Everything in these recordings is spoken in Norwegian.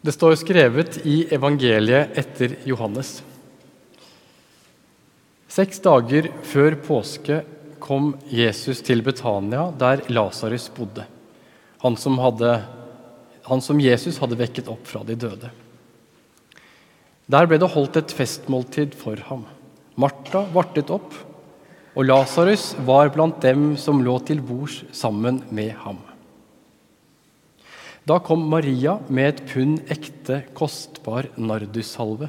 Det står skrevet i evangeliet etter Johannes. Seks dager før påske kom Jesus til Betania, der Lasarus bodde, han som, hadde, han som Jesus hadde vekket opp fra de døde. Der ble det holdt et festmåltid for ham. Martha vartet opp, og Lasarus var blant dem som lå til bords sammen med ham. Da kom Maria med et pund ekte, kostbar nardussalve.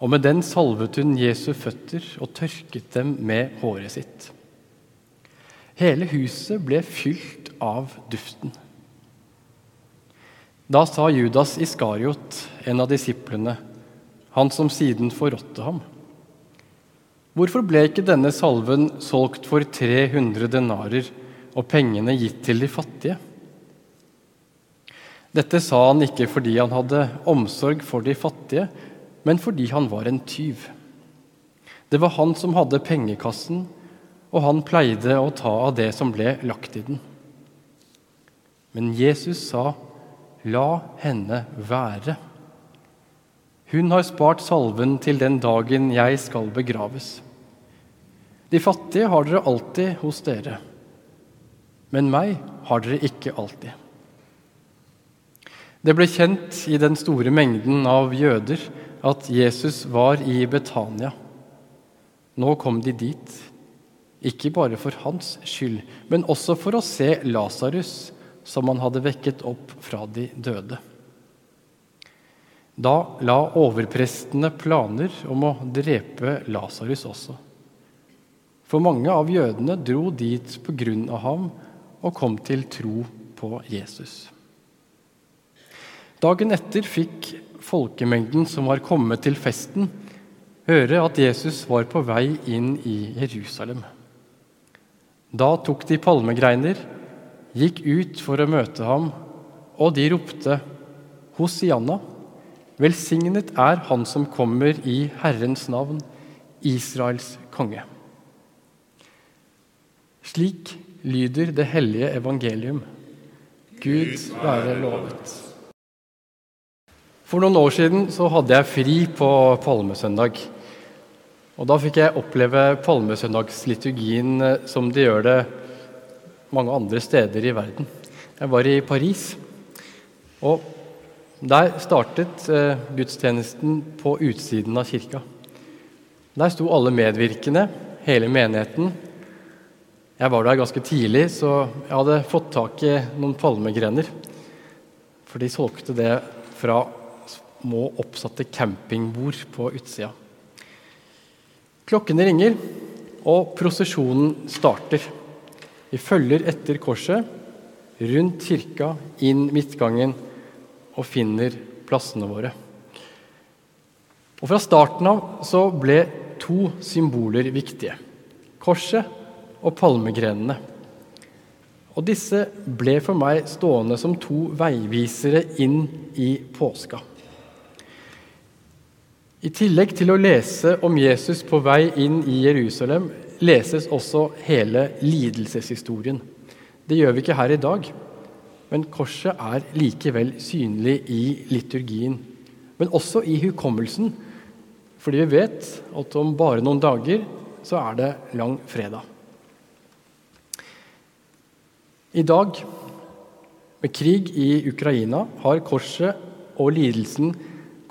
Og med den salvet hun Jesu føtter og tørket dem med håret sitt. Hele huset ble fylt av duften. Da sa Judas Iskariot, en av disiplene, han som siden forrådte ham, Hvorfor ble ikke denne salven solgt for 300 denarer og pengene gitt til de fattige? Dette sa han ikke fordi han hadde omsorg for de fattige, men fordi han var en tyv. Det var han som hadde pengekassen, og han pleide å ta av det som ble lagt i den. Men Jesus sa, 'La henne være'. Hun har spart salven til den dagen jeg skal begraves. De fattige har dere alltid hos dere, men meg har dere ikke alltid. Det ble kjent i den store mengden av jøder at Jesus var i Betania. Nå kom de dit, ikke bare for hans skyld, men også for å se Lasarus, som han hadde vekket opp fra de døde. Da la overprestene planer om å drepe Lasarus også. For mange av jødene dro dit på grunn av ham og kom til tro på Jesus. Dagen etter fikk folkemengden som var kommet til festen, høre at Jesus var på vei inn i Jerusalem. Da tok de palmegreiner, gikk ut for å møte ham, og de ropte, Hosianna, velsignet er Han som kommer i Herrens navn, Israels konge. Slik lyder det hellige evangelium. Gud være lovet. For noen år siden så hadde jeg fri på palmesøndag. Og Da fikk jeg oppleve palmesøndagsliturgien eh, som de gjør det mange andre steder i verden. Jeg var i Paris, og der startet eh, gudstjenesten på utsiden av kirka. Der sto alle medvirkende, hele menigheten. Jeg var der ganske tidlig, så jeg hadde fått tak i noen palmegrener. For de solgte det fra små oppsatte campingbord på utsida. Klokkene ringer, og prosesjonen starter. Vi følger etter korset, rundt kirka, inn midtgangen og finner plassene våre. Og Fra starten av så ble to symboler viktige. Korset og palmegrenene. Og disse ble for meg stående som to veivisere inn i påska. I tillegg til å lese om Jesus på vei inn i Jerusalem leses også hele lidelseshistorien. Det gjør vi ikke her i dag, men korset er likevel synlig i liturgien. Men også i hukommelsen, fordi vi vet at om bare noen dager så er det lang fredag. I dag, med krig i Ukraina, har korset og lidelsen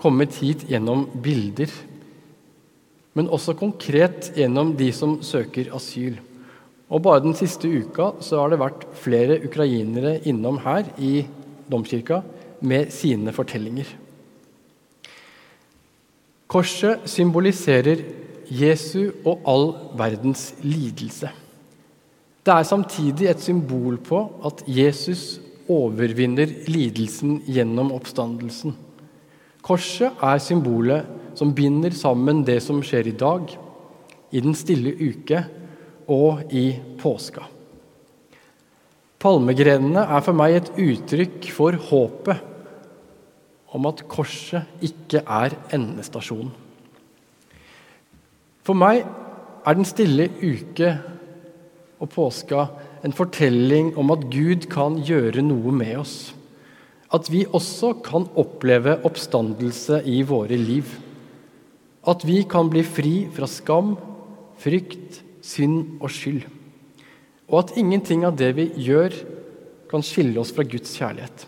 kommet hit gjennom bilder, men også konkret gjennom de som søker asyl. Og Bare den siste uka så har det vært flere ukrainere innom her i domkirka med sine fortellinger. Korset symboliserer Jesu og all verdens lidelse. Det er samtidig et symbol på at Jesus overvinner lidelsen gjennom oppstandelsen. Korset er symbolet som binder sammen det som skjer i dag, i den stille uke og i påska. Palmegrenene er for meg et uttrykk for håpet om at korset ikke er endestasjonen. For meg er den stille uke og påska en fortelling om at Gud kan gjøre noe med oss. At vi også kan oppleve oppstandelse i våre liv. At vi kan bli fri fra skam, frykt, synd og skyld. Og at ingenting av det vi gjør, kan skille oss fra Guds kjærlighet.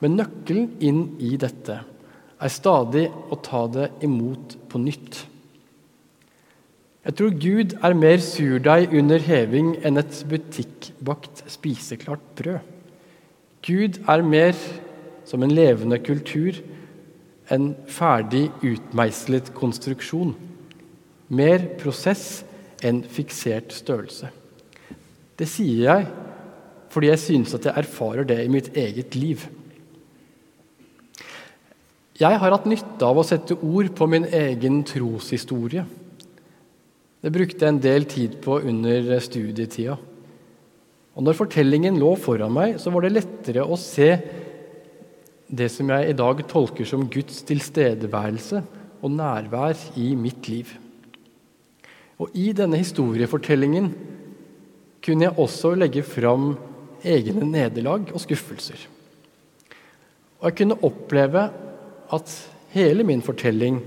Men nøkkelen inn i dette er stadig å ta det imot på nytt. Jeg tror Gud er mer surdeig under heving enn et butikkbakt spiseklart brød. Gud er mer som en levende kultur, en ferdig utmeislet konstruksjon. Mer prosess enn fiksert størrelse. Det sier jeg fordi jeg synes at jeg erfarer det i mitt eget liv. Jeg har hatt nytte av å sette ord på min egen troshistorie. Det brukte jeg en del tid på under studietida. Og når fortellingen lå foran meg, så var det lettere å se det som jeg i dag tolker som Guds tilstedeværelse og nærvær i mitt liv. Og i denne historiefortellingen kunne jeg også legge fram egne nederlag og skuffelser. Og jeg kunne oppleve at hele min fortelling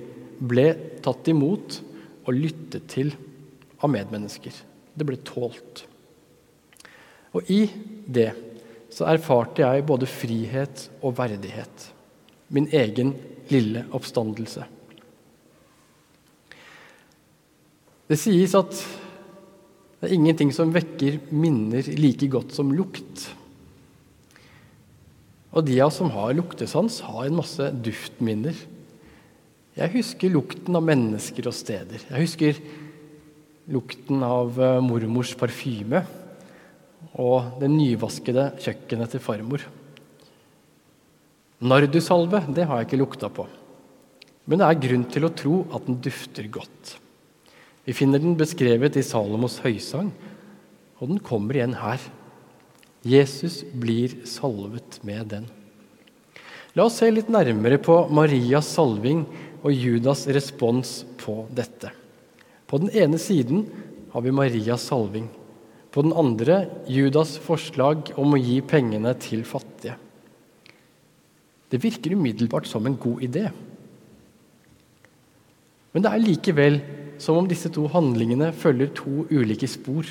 ble tatt imot og lyttet til av medmennesker. Det ble tålt. Og i det så erfarte jeg både frihet og verdighet. Min egen lille oppstandelse. Det sies at det er ingenting som vekker minner like godt som lukt. Og de av oss som har luktesans, har en masse duftminner. Jeg husker lukten av mennesker og steder. Jeg husker lukten av eh, mormors parfyme og det nyvaskede kjøkkenet til farmor. Nardusalve det har jeg ikke lukta på, men det er grunn til å tro at den dufter godt. Vi finner den beskrevet i Salomos høysang, og den kommer igjen her. Jesus blir salvet med den. La oss se litt nærmere på Marias salving og Judas' respons på dette. På den ene siden har vi Marias salving. På den andre Judas' forslag om å gi pengene til fattige. Det virker umiddelbart som en god idé. Men det er likevel som om disse to handlingene følger to ulike spor.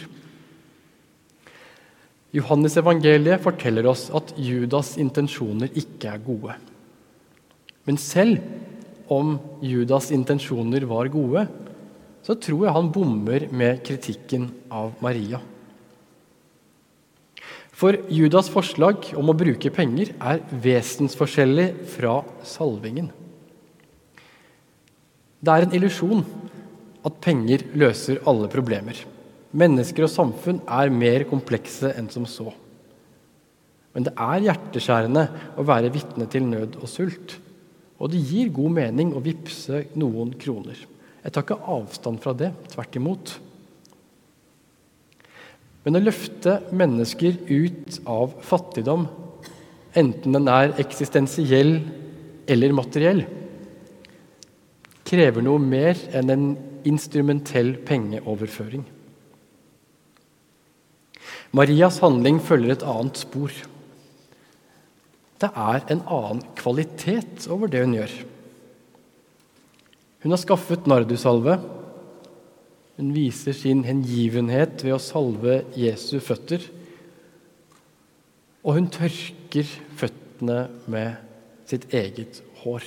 Johannes evangeliet forteller oss at Judas' intensjoner ikke er gode. Men selv om Judas' intensjoner var gode, så tror jeg han bommer med kritikken av Maria. For Judas' forslag om å bruke penger er vesensforskjellig fra salvingen. Det er en illusjon at penger løser alle problemer. Mennesker og samfunn er mer komplekse enn som så. Men det er hjerteskjærende å være vitne til nød og sult. Og det gir god mening å vippse noen kroner. Jeg tar ikke avstand fra det, tvert imot. Men å løfte mennesker ut av fattigdom, enten den er eksistensiell eller materiell, krever noe mer enn en instrumentell pengeoverføring. Marias handling følger et annet spor. Det er en annen kvalitet over det hun gjør. Hun har skaffet nardusalve. Hun viser sin hengivenhet ved å salve Jesu føtter. Og hun tørker føttene med sitt eget hår.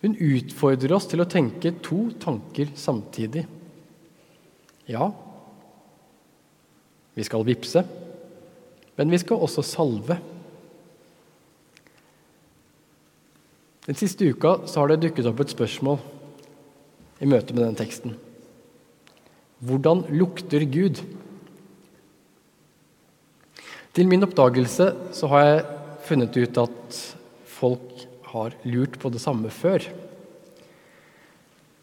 Hun utfordrer oss til å tenke to tanker samtidig. Ja, vi skal vippse. Men vi skal også salve. Den siste uka har det dukket opp et spørsmål i møte med den teksten. Hvordan lukter Gud? Til min oppdagelse så har jeg funnet ut at folk har lurt på det samme før.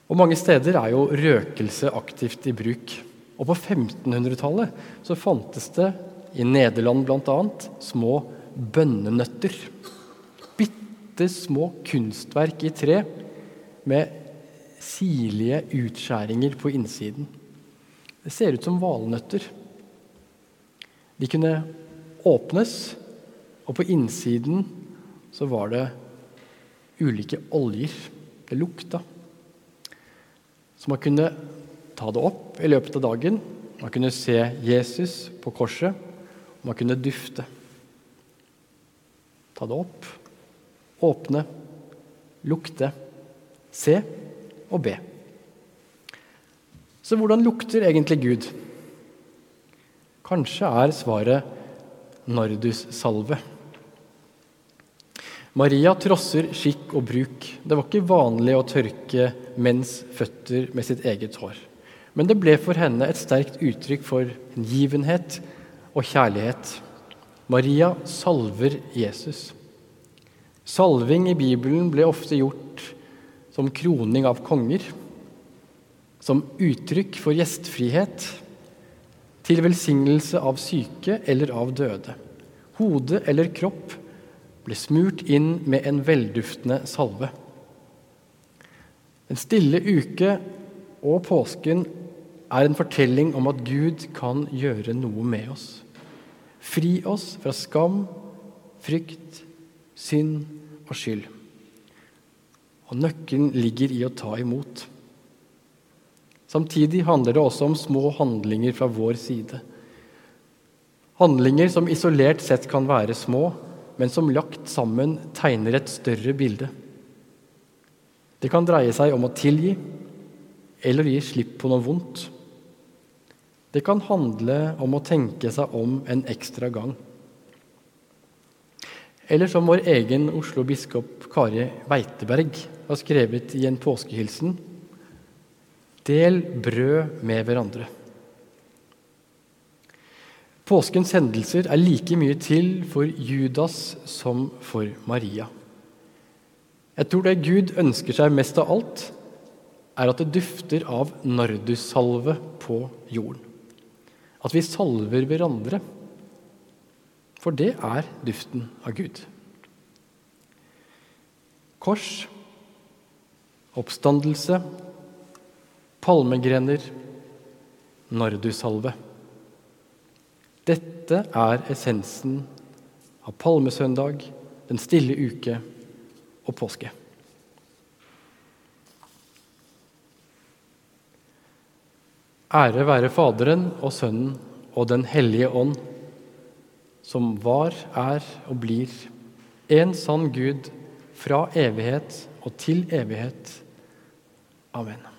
Og mange steder er jo røkelse aktivt i bruk. Og på 1500-tallet så fantes det i Nederland bl.a. små bønnenøtter. Bitte små kunstverk i tre med sirlige utskjæringer på innsiden. Det ser ut som valnøtter. De kunne åpnes, Og på innsiden så var det ulike oljer. Det lukta. Så man kunne ta det opp i løpet av dagen. Man kunne se Jesus på korset, og man kunne dufte. Ta det opp, åpne, lukte, se og be. Så hvordan lukter egentlig Gud? Kanskje er svaret nardussalve. Maria trosser skikk og bruk. Det var ikke vanlig å tørke menns føtter med sitt eget hår. Men det ble for henne et sterkt uttrykk for hengivenhet og kjærlighet. Maria salver Jesus. Salving i Bibelen ble ofte gjort som kroning av konger, som uttrykk for gjestfrihet, til velsignelse av syke eller av døde. Hode eller kropp ble smurt inn med en velduftende salve. Den stille uke og påsken er en fortelling om at Gud kan gjøre noe med oss. Fri oss fra skam, frykt, synd og skyld. Og nøkkelen ligger i å ta imot. Samtidig handler det også om små handlinger fra vår side. Handlinger som isolert sett kan være små, men som lagt sammen tegner et større bilde. Det kan dreie seg om å tilgi eller gi slipp på noe vondt. Det kan handle om å tenke seg om en ekstra gang. Eller som vår egen Oslo-biskop Kari Weiteberg har skrevet i en påskehilsen Del brød med hverandre. Påskens hendelser er like mye til for Judas som for Maria. Jeg tror det Gud ønsker seg mest av alt, er at det dufter av nardussalve på jorden. At vi salver hverandre. For det er duften av Gud. Kors, oppstandelse, palmegrener, nardussalve. Dette er essensen av palmesøndag, den stille uke og påske. Ære være Faderen og Sønnen og Den hellige ånd, som var, er og blir en sann Gud fra evighet og til evighet. Amen.